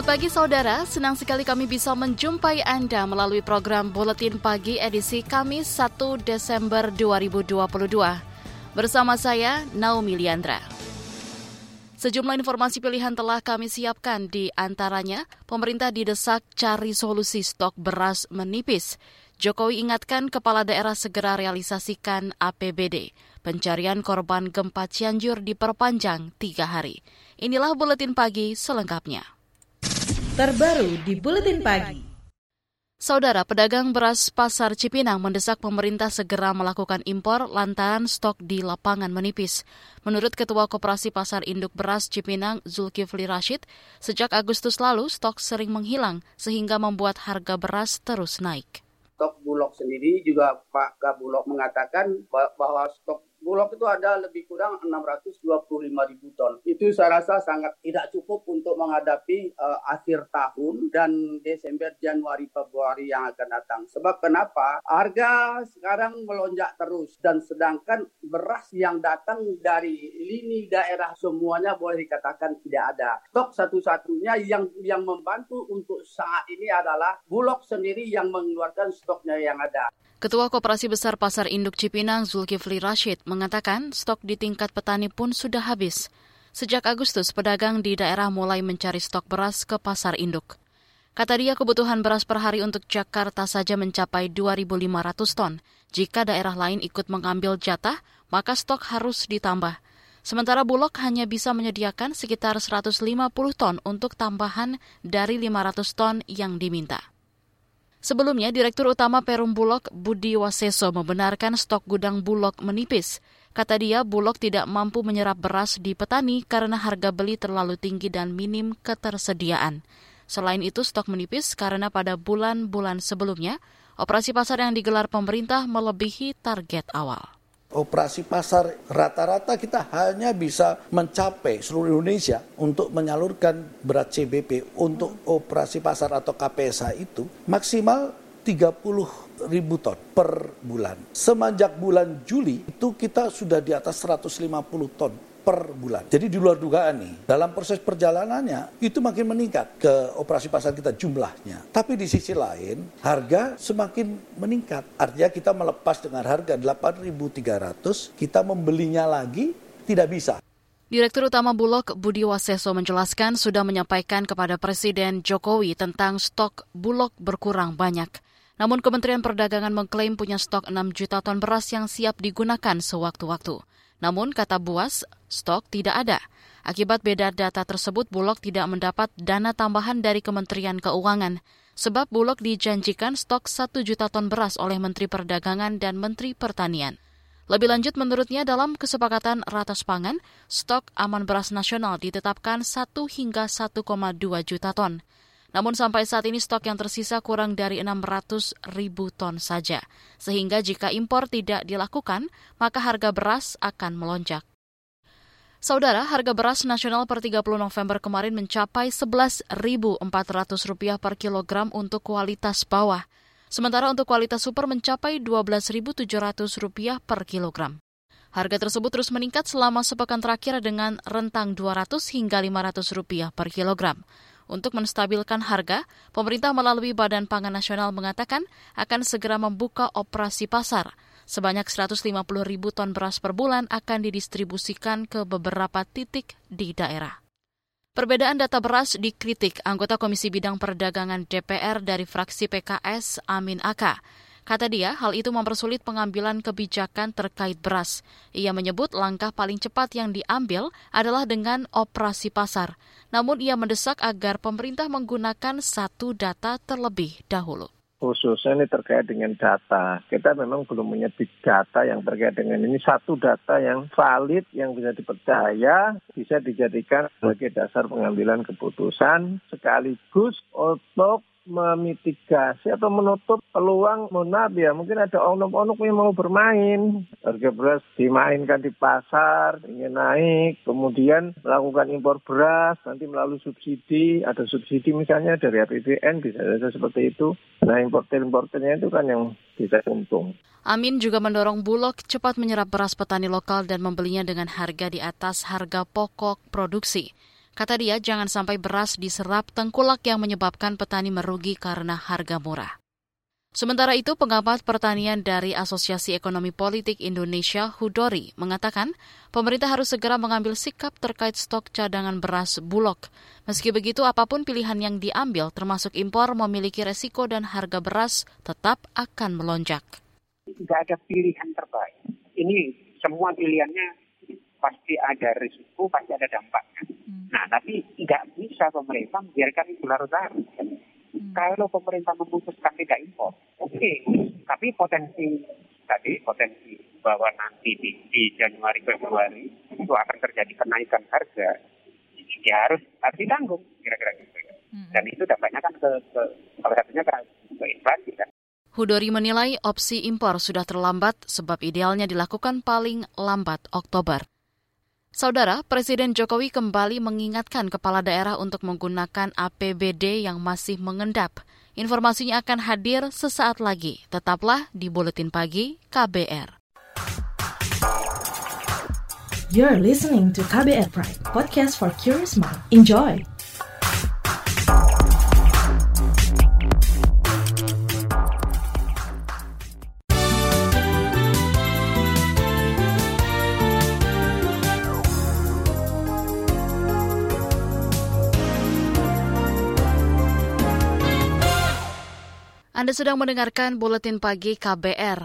Selamat pagi saudara, senang sekali kami bisa menjumpai Anda melalui program Buletin Pagi edisi Kamis 1 Desember 2022. Bersama saya, Naomi Liandra. Sejumlah informasi pilihan telah kami siapkan di antaranya, pemerintah didesak cari solusi stok beras menipis. Jokowi ingatkan kepala daerah segera realisasikan APBD. Pencarian korban gempa Cianjur diperpanjang tiga hari. Inilah Buletin Pagi selengkapnya terbaru di Buletin Pagi. Saudara pedagang beras pasar Cipinang mendesak pemerintah segera melakukan impor lantaran stok di lapangan menipis. Menurut Ketua Koperasi Pasar Induk Beras Cipinang Zulkifli Rashid, sejak Agustus lalu stok sering menghilang sehingga membuat harga beras terus naik. Stok Bulog sendiri juga Pak Kabulog mengatakan bahwa stok Bulog itu ada lebih kurang 625 ribu ton. Itu saya rasa sangat tidak cukup untuk menghadapi uh, akhir tahun dan Desember, Januari, Februari yang akan datang. Sebab kenapa? Harga sekarang melonjak terus dan sedangkan beras yang datang dari lini daerah semuanya boleh dikatakan tidak ada. Stok satu-satunya yang yang membantu untuk saat ini adalah Bulog sendiri yang mengeluarkan stoknya yang ada. Ketua Koperasi Besar Pasar Induk Cipinang Zulkifli Rashid mengatakan stok di tingkat petani pun sudah habis. Sejak Agustus, pedagang di daerah mulai mencari stok beras ke pasar induk. Kata dia kebutuhan beras per hari untuk Jakarta saja mencapai 2.500 ton. Jika daerah lain ikut mengambil jatah, maka stok harus ditambah. Sementara Bulog hanya bisa menyediakan sekitar 150 ton untuk tambahan dari 500 ton yang diminta. Sebelumnya, Direktur Utama Perum Bulog Budi Waseso membenarkan stok gudang Bulog menipis. Kata dia, Bulog tidak mampu menyerap beras di petani karena harga beli terlalu tinggi dan minim ketersediaan. Selain itu, stok menipis karena pada bulan-bulan sebelumnya, operasi pasar yang digelar pemerintah melebihi target awal operasi pasar rata-rata kita hanya bisa mencapai seluruh Indonesia untuk menyalurkan berat CBP untuk operasi pasar atau KPSH itu maksimal 30 ribu ton per bulan. Semenjak bulan Juli itu kita sudah di atas 150 ton per bulan. Jadi di luar dugaan nih, dalam proses perjalanannya itu makin meningkat ke operasi pasar kita jumlahnya. Tapi di sisi lain, harga semakin meningkat. Artinya kita melepas dengan harga 8.300, kita membelinya lagi tidak bisa. Direktur Utama Bulog Budi Waseso menjelaskan sudah menyampaikan kepada Presiden Jokowi tentang stok Bulog berkurang banyak. Namun Kementerian Perdagangan mengklaim punya stok 6 juta ton beras yang siap digunakan sewaktu-waktu. Namun, kata Buas, stok tidak ada. Akibat beda data tersebut, Bulog tidak mendapat dana tambahan dari Kementerian Keuangan. Sebab Bulog dijanjikan stok 1 juta ton beras oleh Menteri Perdagangan dan Menteri Pertanian. Lebih lanjut, menurutnya dalam kesepakatan ratas pangan, stok aman beras nasional ditetapkan 1 hingga 1,2 juta ton. Namun sampai saat ini stok yang tersisa kurang dari 600 ribu ton saja. Sehingga jika impor tidak dilakukan, maka harga beras akan melonjak. Saudara, harga beras nasional per 30 November kemarin mencapai Rp11.400 per kilogram untuk kualitas bawah. Sementara untuk kualitas super mencapai Rp12.700 per kilogram. Harga tersebut terus meningkat selama sepekan terakhir dengan rentang 200 hingga 500 rupiah per kilogram. Untuk menstabilkan harga, pemerintah melalui Badan Pangan Nasional mengatakan akan segera membuka operasi pasar. Sebanyak 150 ribu ton beras per bulan akan didistribusikan ke beberapa titik di daerah. Perbedaan data beras dikritik anggota Komisi Bidang Perdagangan DPR dari fraksi PKS Amin Aka. Kata dia, hal itu mempersulit pengambilan kebijakan terkait beras. Ia menyebut langkah paling cepat yang diambil adalah dengan operasi pasar. Namun ia mendesak agar pemerintah menggunakan satu data terlebih dahulu. khususnya ini terkait dengan data. Kita memang belum punya data yang terkait dengan ini satu data yang valid, yang bisa dipercaya, bisa dijadikan sebagai dasar pengambilan keputusan sekaligus untuk memitigasi atau menutup peluang maaf ya mungkin ada onok-onok yang mau bermain. Harga beras dimainkan di pasar ingin naik. Kemudian melakukan impor beras nanti melalui subsidi. Ada subsidi misalnya dari APBN bisa saja seperti itu. Nah importer-importernya itu kan yang bisa untung. Amin juga mendorong Bulog cepat menyerap beras petani lokal dan membelinya dengan harga di atas harga pokok produksi. Kata dia, jangan sampai beras diserap tengkulak yang menyebabkan petani merugi karena harga murah. Sementara itu, pengamat pertanian dari Asosiasi Ekonomi Politik Indonesia, Hudori, mengatakan pemerintah harus segera mengambil sikap terkait stok cadangan beras bulog. Meski begitu, apa pun pilihan yang diambil, termasuk impor, memiliki resiko dan harga beras tetap akan melonjak. Tidak ada pilihan terbaik. Ini semua pilihannya pasti ada risiko, pasti ada dampaknya. Nah, tapi tidak bisa pemerintah membiarkan itu larut-larut. Hmm. Kalau pemerintah memutuskan tidak impor, oke. Okay. Tapi potensi tadi, potensi bahwa nanti di, di Januari Februari itu akan terjadi kenaikan harga, ya harus harus ditanggung kira-kira gitu. Hmm. Dan itu dampaknya kan ke, ke salah satunya ke, ke inflasi kan. Hudori menilai opsi impor sudah terlambat sebab idealnya dilakukan paling lambat Oktober. Saudara, Presiden Jokowi kembali mengingatkan kepala daerah untuk menggunakan APBD yang masih mengendap. Informasinya akan hadir sesaat lagi. Tetaplah di Buletin Pagi KBR. You're listening to KBR Pride, podcast for curious mind. Enjoy! Anda sedang mendengarkan buletin pagi KBR.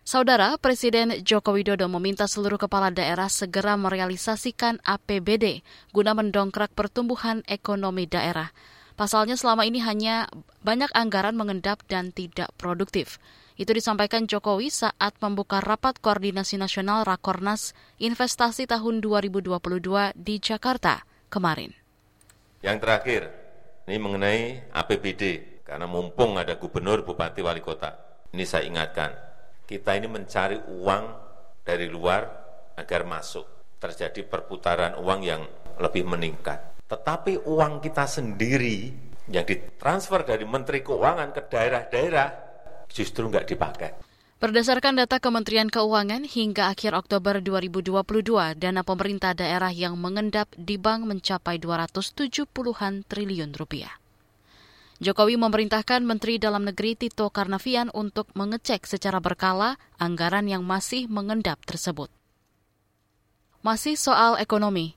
Saudara Presiden Joko Widodo meminta seluruh kepala daerah segera merealisasikan APBD guna mendongkrak pertumbuhan ekonomi daerah. Pasalnya selama ini hanya banyak anggaran mengendap dan tidak produktif. Itu disampaikan Jokowi saat membuka rapat koordinasi nasional Rakornas Investasi tahun 2022 di Jakarta kemarin. Yang terakhir, ini mengenai APBD karena mumpung ada gubernur, bupati, wali kota. Ini saya ingatkan, kita ini mencari uang dari luar agar masuk. Terjadi perputaran uang yang lebih meningkat. Tetapi uang kita sendiri yang ditransfer dari Menteri Keuangan ke daerah-daerah justru nggak dipakai. Berdasarkan data Kementerian Keuangan, hingga akhir Oktober 2022, dana pemerintah daerah yang mengendap di bank mencapai 270-an triliun rupiah. Jokowi memerintahkan Menteri Dalam Negeri Tito Karnavian untuk mengecek secara berkala anggaran yang masih mengendap tersebut. Masih soal ekonomi.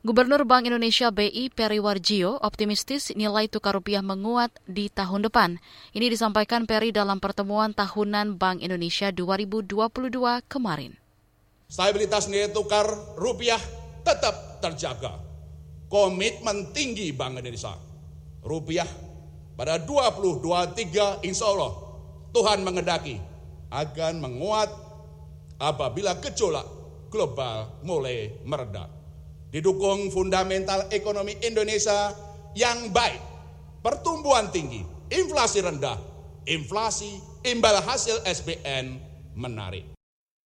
Gubernur Bank Indonesia BI Peri Warjio optimistis nilai tukar rupiah menguat di tahun depan. Ini disampaikan Peri dalam pertemuan tahunan Bank Indonesia 2022 kemarin. Stabilitas nilai tukar rupiah tetap terjaga. Komitmen tinggi Bank Indonesia. Rupiah pada 2023 insya Allah Tuhan mengendaki akan menguat apabila gejolak global mulai meredah. Didukung fundamental ekonomi Indonesia yang baik, pertumbuhan tinggi, inflasi rendah, inflasi imbal hasil SBN menarik.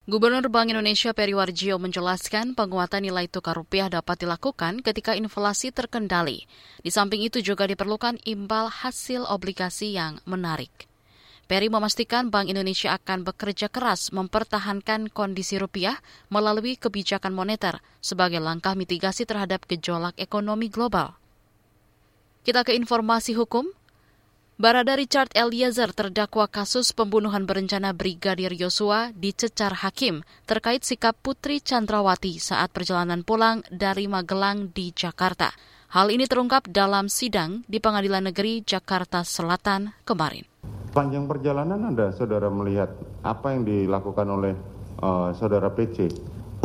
Gubernur Bank Indonesia Peri Warjio menjelaskan penguatan nilai tukar rupiah dapat dilakukan ketika inflasi terkendali. Di samping itu juga diperlukan imbal hasil obligasi yang menarik. Peri memastikan Bank Indonesia akan bekerja keras mempertahankan kondisi rupiah melalui kebijakan moneter sebagai langkah mitigasi terhadap gejolak ekonomi global. Kita ke informasi hukum. Barada Richard Eliezer terdakwa kasus pembunuhan berencana Brigadir Yosua dicecar hakim terkait sikap Putri Chandrawati saat perjalanan pulang dari Magelang di Jakarta. Hal ini terungkap dalam sidang di Pengadilan Negeri Jakarta Selatan kemarin. Panjang perjalanan Anda, saudara melihat apa yang dilakukan oleh uh, saudara PC?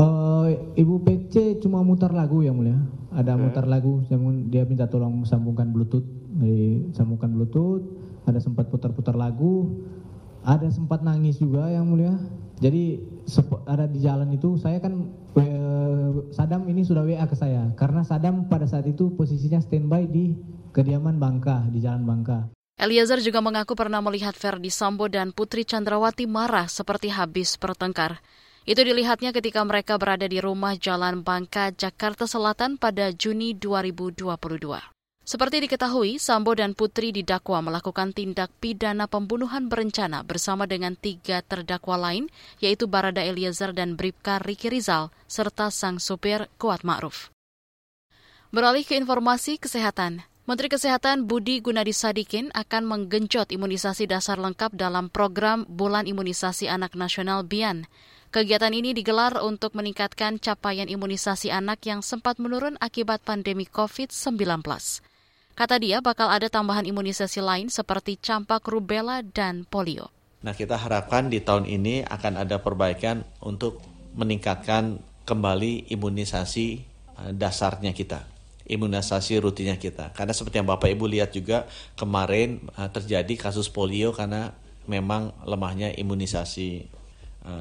Uh, Ibu PC cuma mutar lagu yang mulia. ada okay. mutar lagu dia minta tolong sambungkan bluetooth dari sambungkan bluetooth ada sempat putar-putar lagu ada sempat nangis juga yang mulia jadi ada di jalan itu saya kan Sadam ini sudah WA ke saya karena Sadam pada saat itu posisinya standby di kediaman Bangka di Jalan Bangka. Eliezer juga mengaku pernah melihat Verdi Sambo dan Putri Chandrawati marah seperti habis bertengkar. Itu dilihatnya ketika mereka berada di rumah Jalan Bangka, Jakarta Selatan pada Juni 2022. Seperti diketahui, Sambo dan Putri didakwa melakukan tindak pidana pembunuhan berencana bersama dengan tiga terdakwa lain, yaitu Barada Eliezer dan Bribka Riki Rizal, serta sang supir Kuat Ma'ruf. Beralih ke informasi kesehatan, Menteri Kesehatan Budi Gunadi Sadikin akan menggenjot imunisasi dasar lengkap dalam program Bulan Imunisasi Anak Nasional BIAN. Kegiatan ini digelar untuk meningkatkan capaian imunisasi anak yang sempat menurun akibat pandemi COVID-19. Kata dia bakal ada tambahan imunisasi lain seperti campak rubella dan polio. Nah, kita harapkan di tahun ini akan ada perbaikan untuk meningkatkan kembali imunisasi eh, dasarnya kita imunisasi rutinnya kita. Karena seperti yang Bapak Ibu lihat juga kemarin uh, terjadi kasus polio karena memang lemahnya imunisasi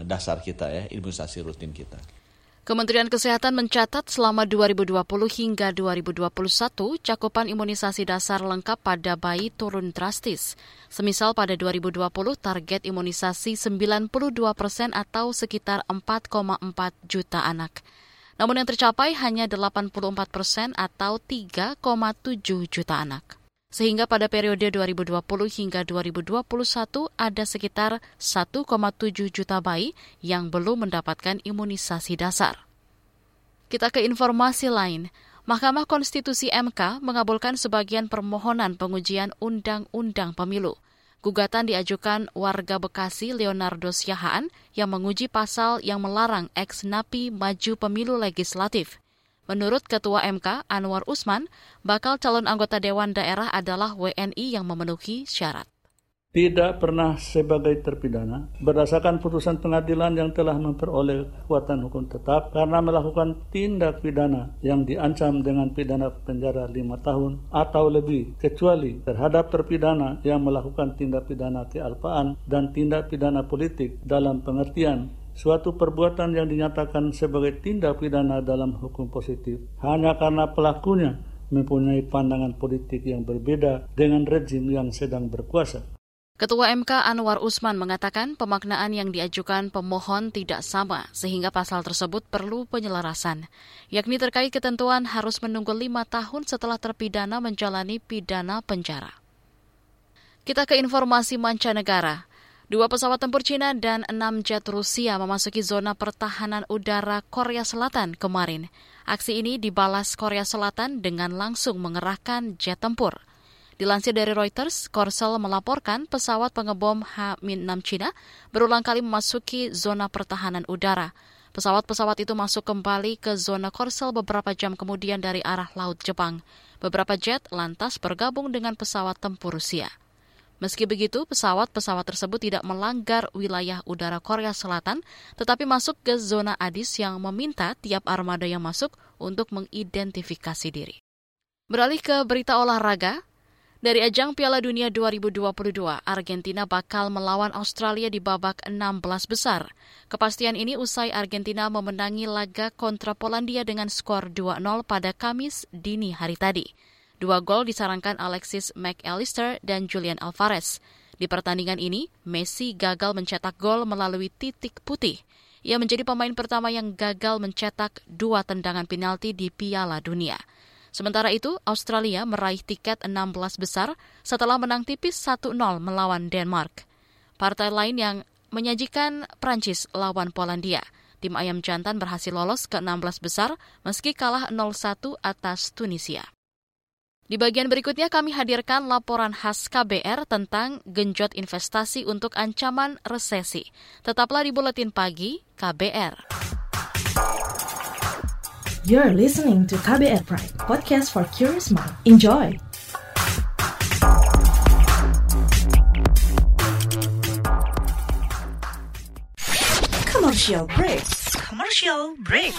dasar kita ya, imunisasi rutin kita. Kementerian Kesehatan mencatat selama 2020 hingga 2021 cakupan imunisasi dasar lengkap pada bayi turun drastis. Semisal pada 2020 target imunisasi 92 persen atau sekitar 4,4 juta anak. Namun yang tercapai hanya 84 persen atau 3,7 juta anak. Sehingga pada periode 2020 hingga 2021 ada sekitar 1,7 juta bayi yang belum mendapatkan imunisasi dasar. Kita ke informasi lain. Mahkamah Konstitusi MK mengabulkan sebagian permohonan pengujian Undang-Undang Pemilu. Gugatan diajukan warga Bekasi Leonardo Siahaan yang menguji pasal yang melarang ex-napi maju pemilu legislatif. Menurut Ketua MK Anwar Usman, bakal calon anggota Dewan Daerah adalah WNI yang memenuhi syarat. Tidak pernah sebagai terpidana berdasarkan putusan pengadilan yang telah memperoleh kekuatan hukum tetap karena melakukan tindak pidana yang diancam dengan pidana penjara lima tahun atau lebih kecuali terhadap terpidana yang melakukan tindak pidana kealpaan dan tindak pidana politik dalam pengertian suatu perbuatan yang dinyatakan sebagai tindak pidana dalam hukum positif hanya karena pelakunya mempunyai pandangan politik yang berbeda dengan rejim yang sedang berkuasa. Ketua MK Anwar Usman mengatakan pemaknaan yang diajukan pemohon tidak sama sehingga pasal tersebut perlu penyelarasan, yakni terkait ketentuan harus menunggu lima tahun setelah terpidana menjalani pidana penjara. Kita ke informasi mancanegara. Dua pesawat tempur Cina dan enam jet Rusia memasuki zona pertahanan udara Korea Selatan kemarin. Aksi ini dibalas Korea Selatan dengan langsung mengerahkan jet tempur. Dilansir dari Reuters, Korsel melaporkan pesawat pengebom H-6 Cina berulang kali memasuki zona pertahanan udara. Pesawat-pesawat itu masuk kembali ke zona Korsel beberapa jam kemudian dari arah Laut Jepang. Beberapa jet lantas bergabung dengan pesawat tempur Rusia. Meski begitu, pesawat-pesawat tersebut tidak melanggar wilayah udara Korea Selatan, tetapi masuk ke zona ADIS yang meminta tiap armada yang masuk untuk mengidentifikasi diri. Beralih ke berita olahraga, dari ajang Piala Dunia 2022, Argentina bakal melawan Australia di babak 16 besar. Kepastian ini usai Argentina memenangi laga kontra Polandia dengan skor 2-0 pada Kamis dini hari tadi. Dua gol disarankan Alexis McAllister dan Julian Alvarez. Di pertandingan ini, Messi gagal mencetak gol melalui titik putih. Ia menjadi pemain pertama yang gagal mencetak dua tendangan penalti di Piala Dunia. Sementara itu, Australia meraih tiket 16 besar setelah menang tipis 1-0 melawan Denmark. Partai lain yang menyajikan Prancis lawan Polandia. Tim Ayam Jantan berhasil lolos ke 16 besar meski kalah 0-1 atas Tunisia. Di bagian berikutnya kami hadirkan laporan khas KBR tentang genjot investasi untuk ancaman resesi. Tetaplah di Buletin Pagi KBR. You're listening to KBR Pride, podcast for curious mind. Enjoy! Commercial break. Commercial break.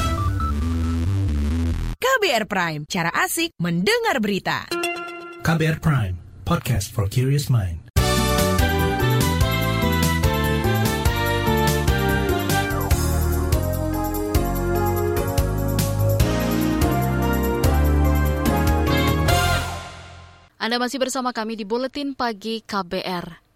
KBR Prime, cara asik mendengar berita. KBR Prime, podcast for curious mind. Anda masih bersama kami di Buletin Pagi KBR.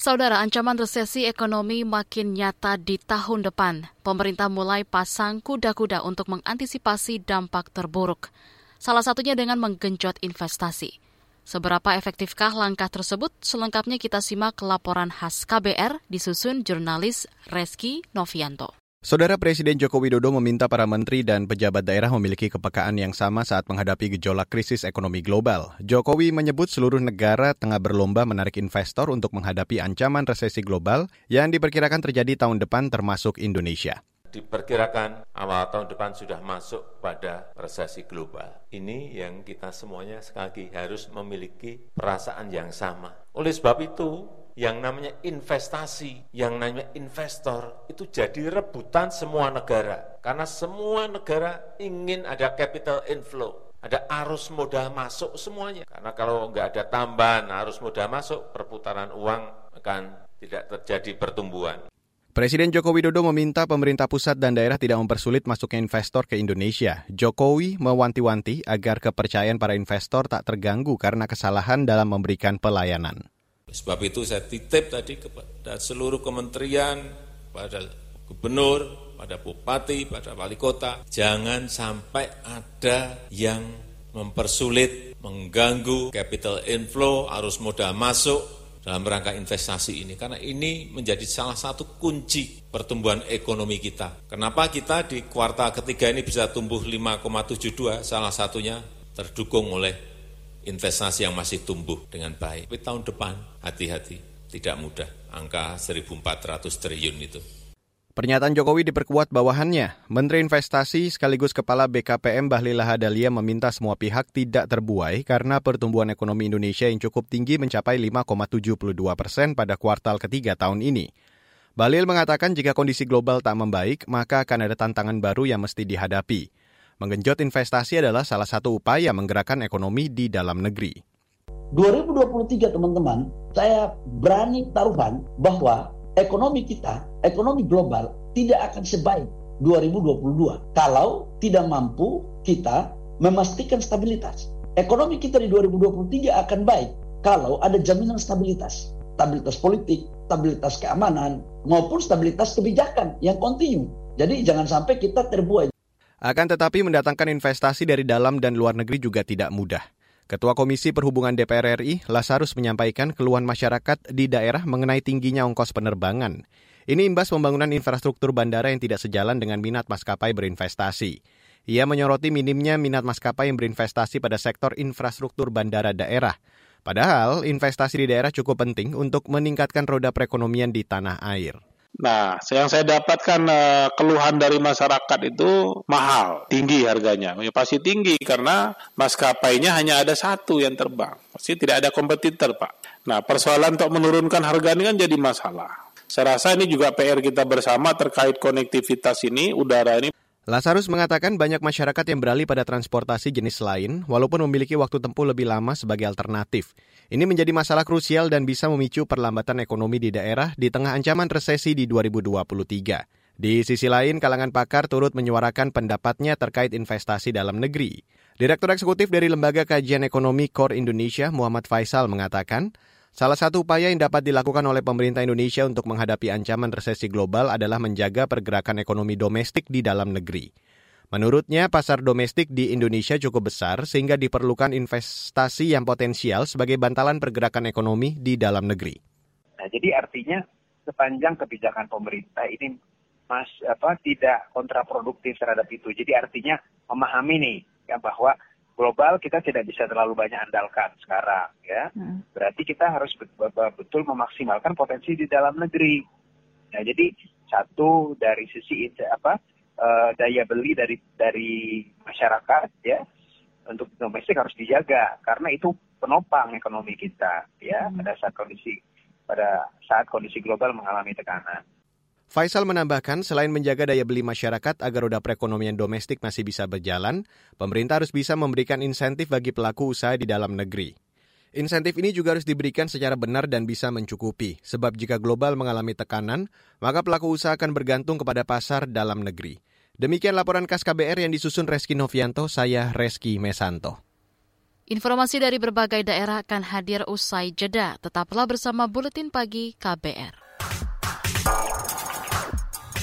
Saudara, ancaman resesi ekonomi makin nyata di tahun depan. Pemerintah mulai pasang kuda-kuda untuk mengantisipasi dampak terburuk. Salah satunya dengan menggenjot investasi. Seberapa efektifkah langkah tersebut? Selengkapnya kita simak laporan khas KBR disusun jurnalis Reski Novianto. Saudara Presiden Joko Widodo meminta para menteri dan pejabat daerah memiliki kepekaan yang sama saat menghadapi gejolak krisis ekonomi global. Jokowi menyebut seluruh negara tengah berlomba menarik investor untuk menghadapi ancaman resesi global yang diperkirakan terjadi tahun depan termasuk Indonesia diperkirakan awal tahun depan sudah masuk pada resesi global. Ini yang kita semuanya sekali lagi harus memiliki perasaan yang sama. Oleh sebab itu, yang namanya investasi, yang namanya investor itu jadi rebutan semua negara. Karena semua negara ingin ada capital inflow, ada arus modal masuk semuanya. Karena kalau nggak ada tambahan arus modal masuk, perputaran uang akan tidak terjadi pertumbuhan. Presiden Joko Widodo meminta pemerintah pusat dan daerah tidak mempersulit masuknya investor ke Indonesia. Jokowi mewanti-wanti agar kepercayaan para investor tak terganggu karena kesalahan dalam memberikan pelayanan. Sebab itu saya titip tadi kepada seluruh kementerian, pada gubernur, pada bupati, pada wali kota, jangan sampai ada yang mempersulit, mengganggu capital inflow, arus modal masuk dalam rangka investasi ini. Karena ini menjadi salah satu kunci pertumbuhan ekonomi kita. Kenapa kita di kuartal ketiga ini bisa tumbuh 5,72, salah satunya terdukung oleh investasi yang masih tumbuh dengan baik. Tapi tahun depan hati-hati, tidak mudah. Angka 1.400 triliun itu. Pernyataan Jokowi diperkuat bawahannya. Menteri Investasi sekaligus Kepala BKPM Bahlil Lahadalia meminta semua pihak tidak terbuai karena pertumbuhan ekonomi Indonesia yang cukup tinggi mencapai 5,72 persen pada kuartal ketiga tahun ini. Bahlil mengatakan jika kondisi global tak membaik, maka akan ada tantangan baru yang mesti dihadapi. Menggenjot investasi adalah salah satu upaya menggerakkan ekonomi di dalam negeri. 2023 teman-teman, saya berani taruhan bahwa ekonomi kita, ekonomi global tidak akan sebaik 2022 kalau tidak mampu kita memastikan stabilitas. Ekonomi kita di 2023 akan baik kalau ada jaminan stabilitas, stabilitas politik, stabilitas keamanan maupun stabilitas kebijakan yang kontinu. Jadi jangan sampai kita terbuai akan tetapi mendatangkan investasi dari dalam dan luar negeri juga tidak mudah. Ketua Komisi Perhubungan DPR RI, Lasarus menyampaikan keluhan masyarakat di daerah mengenai tingginya ongkos penerbangan. Ini imbas pembangunan infrastruktur bandara yang tidak sejalan dengan minat maskapai berinvestasi. Ia menyoroti minimnya minat maskapai yang berinvestasi pada sektor infrastruktur bandara daerah. Padahal investasi di daerah cukup penting untuk meningkatkan roda perekonomian di tanah air. Nah, yang saya dapatkan uh, keluhan dari masyarakat itu mahal, tinggi harganya. Ya, pasti tinggi karena maskapainya hanya ada satu yang terbang. Pasti tidak ada kompetitor, Pak. Nah, persoalan untuk menurunkan harga ini kan jadi masalah. Saya rasa ini juga PR kita bersama terkait konektivitas ini, udara ini. Lazarus mengatakan banyak masyarakat yang beralih pada transportasi jenis lain, walaupun memiliki waktu tempuh lebih lama sebagai alternatif. Ini menjadi masalah krusial dan bisa memicu perlambatan ekonomi di daerah di tengah ancaman resesi di 2023. Di sisi lain, kalangan pakar turut menyuarakan pendapatnya terkait investasi dalam negeri. Direktur Eksekutif dari Lembaga Kajian Ekonomi Core Indonesia, Muhammad Faisal, mengatakan, salah satu upaya yang dapat dilakukan oleh pemerintah Indonesia untuk menghadapi ancaman resesi global adalah menjaga pergerakan ekonomi domestik di dalam negeri. Menurutnya, pasar domestik di Indonesia cukup besar sehingga diperlukan investasi yang potensial sebagai bantalan pergerakan ekonomi di dalam negeri. Nah, jadi artinya sepanjang kebijakan pemerintah ini mas apa tidak kontraproduktif terhadap itu. Jadi artinya memahami nih ya bahwa global kita tidak bisa terlalu banyak andalkan sekarang ya. Hmm. Berarti kita harus betul memaksimalkan potensi di dalam negeri. Nah, jadi satu dari sisi apa uh, daya beli dari dari masyarakat ya untuk domestik harus dijaga karena itu penopang ekonomi kita ya hmm. pada saat kondisi pada saat kondisi global mengalami tekanan. Faisal menambahkan, selain menjaga daya beli masyarakat agar roda perekonomian domestik masih bisa berjalan, pemerintah harus bisa memberikan insentif bagi pelaku usaha di dalam negeri. Insentif ini juga harus diberikan secara benar dan bisa mencukupi, sebab jika global mengalami tekanan, maka pelaku usaha akan bergantung kepada pasar dalam negeri. Demikian laporan KAS KBR yang disusun Reski Novianto, saya Reski Mesanto. Informasi dari berbagai daerah akan hadir usai jeda. Tetaplah bersama Buletin Pagi KBR.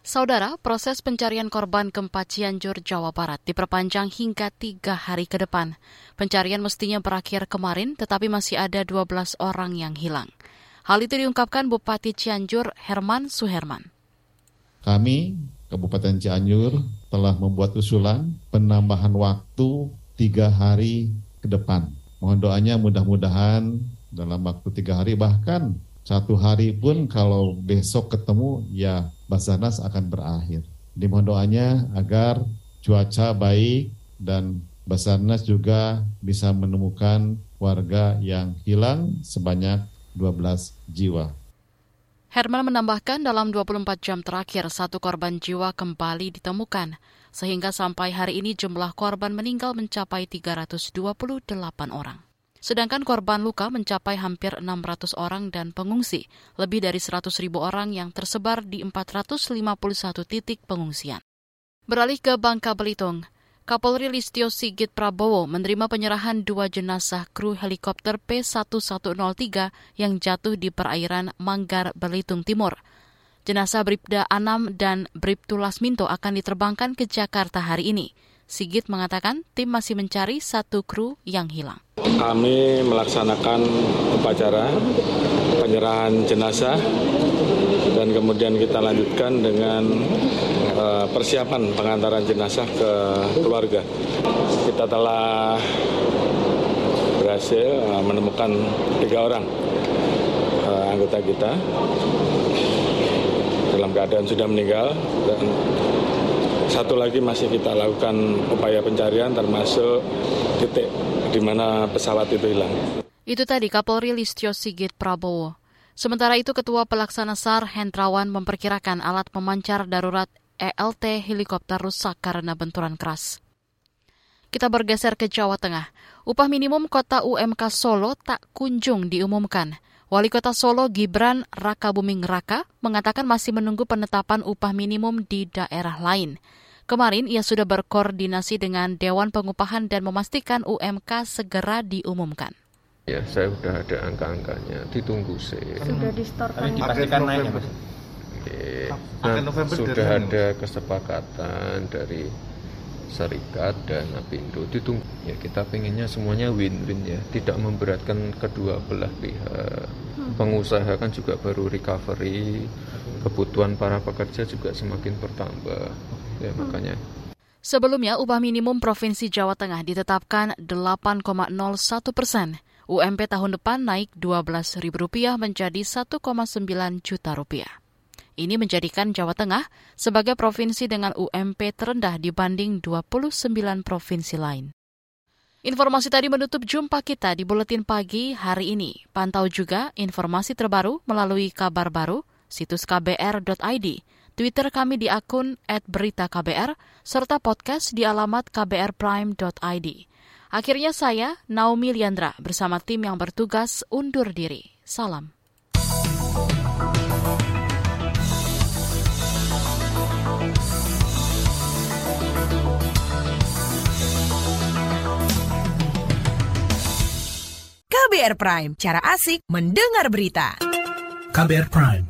Saudara, proses pencarian korban gempa Cianjur, Jawa Barat diperpanjang hingga tiga hari ke depan. Pencarian mestinya berakhir kemarin, tetapi masih ada 12 orang yang hilang. Hal itu diungkapkan Bupati Cianjur, Herman Suherman. Kami, Kabupaten Cianjur, telah membuat usulan penambahan waktu tiga hari ke depan. Mohon doanya mudah-mudahan dalam waktu tiga hari, bahkan satu hari pun kalau besok ketemu, ya Basarnas akan berakhir. Dimohon doanya agar cuaca baik dan Basarnas juga bisa menemukan warga yang hilang sebanyak 12 jiwa. Herman menambahkan dalam 24 jam terakhir satu korban jiwa kembali ditemukan, sehingga sampai hari ini jumlah korban meninggal mencapai 328 orang. Sedangkan korban luka mencapai hampir 600 orang dan pengungsi, lebih dari 100 ribu orang yang tersebar di 451 titik pengungsian. Beralih ke Bangka Belitung, Kapolri Listio Sigit Prabowo menerima penyerahan dua jenazah kru helikopter P-1103 yang jatuh di perairan Manggar, Belitung Timur. Jenazah Bribda Anam dan Bribtu Lasminto akan diterbangkan ke Jakarta hari ini. Sigit mengatakan tim masih mencari satu kru yang hilang. Kami melaksanakan upacara penyerahan jenazah dan kemudian kita lanjutkan dengan uh, persiapan pengantaran jenazah ke keluarga. Kita telah berhasil uh, menemukan tiga orang uh, anggota kita dalam keadaan sudah meninggal dan satu lagi masih kita lakukan upaya pencarian termasuk titik di mana pesawat itu hilang. Itu tadi Kapolri Listio Sigit Prabowo. Sementara itu Ketua Pelaksana SAR Hendrawan memperkirakan alat pemancar darurat ELT helikopter rusak karena benturan keras. Kita bergeser ke Jawa Tengah. Upah minimum kota UMK Solo tak kunjung diumumkan. Wali Kota Solo Gibran Raka Buming Raka mengatakan masih menunggu penetapan upah minimum di daerah lain. Kemarin ia sudah berkoordinasi dengan Dewan Pengupahan dan memastikan UMK segera diumumkan. Ya, saya sudah ada angka-angkanya, ditunggu sih. Sudah distorkan. Dipastikan naik ya? Nah, sudah ada kesepakatan dari serikat dan apindo ditunggu ya kita pengennya semuanya win-win ya tidak memberatkan kedua belah pihak hmm. pengusaha kan juga baru recovery kebutuhan para pekerja juga semakin bertambah ya makanya. Sebelumnya, upah minimum Provinsi Jawa Tengah ditetapkan 8,01 persen. UMP tahun depan naik Rp12.000 menjadi 1,9 juta rupiah. Ini menjadikan Jawa Tengah sebagai provinsi dengan UMP terendah dibanding 29 provinsi lain. Informasi tadi menutup jumpa kita di Buletin Pagi hari ini. Pantau juga informasi terbaru melalui kabar baru, situs kbr.id, Twitter kami di akun @beritaKBR, serta podcast di alamat kbrprime.id. Akhirnya saya, Naomi Liandra, bersama tim yang bertugas undur diri. Salam. KBR Prime, cara asik mendengar berita. KBR Prime,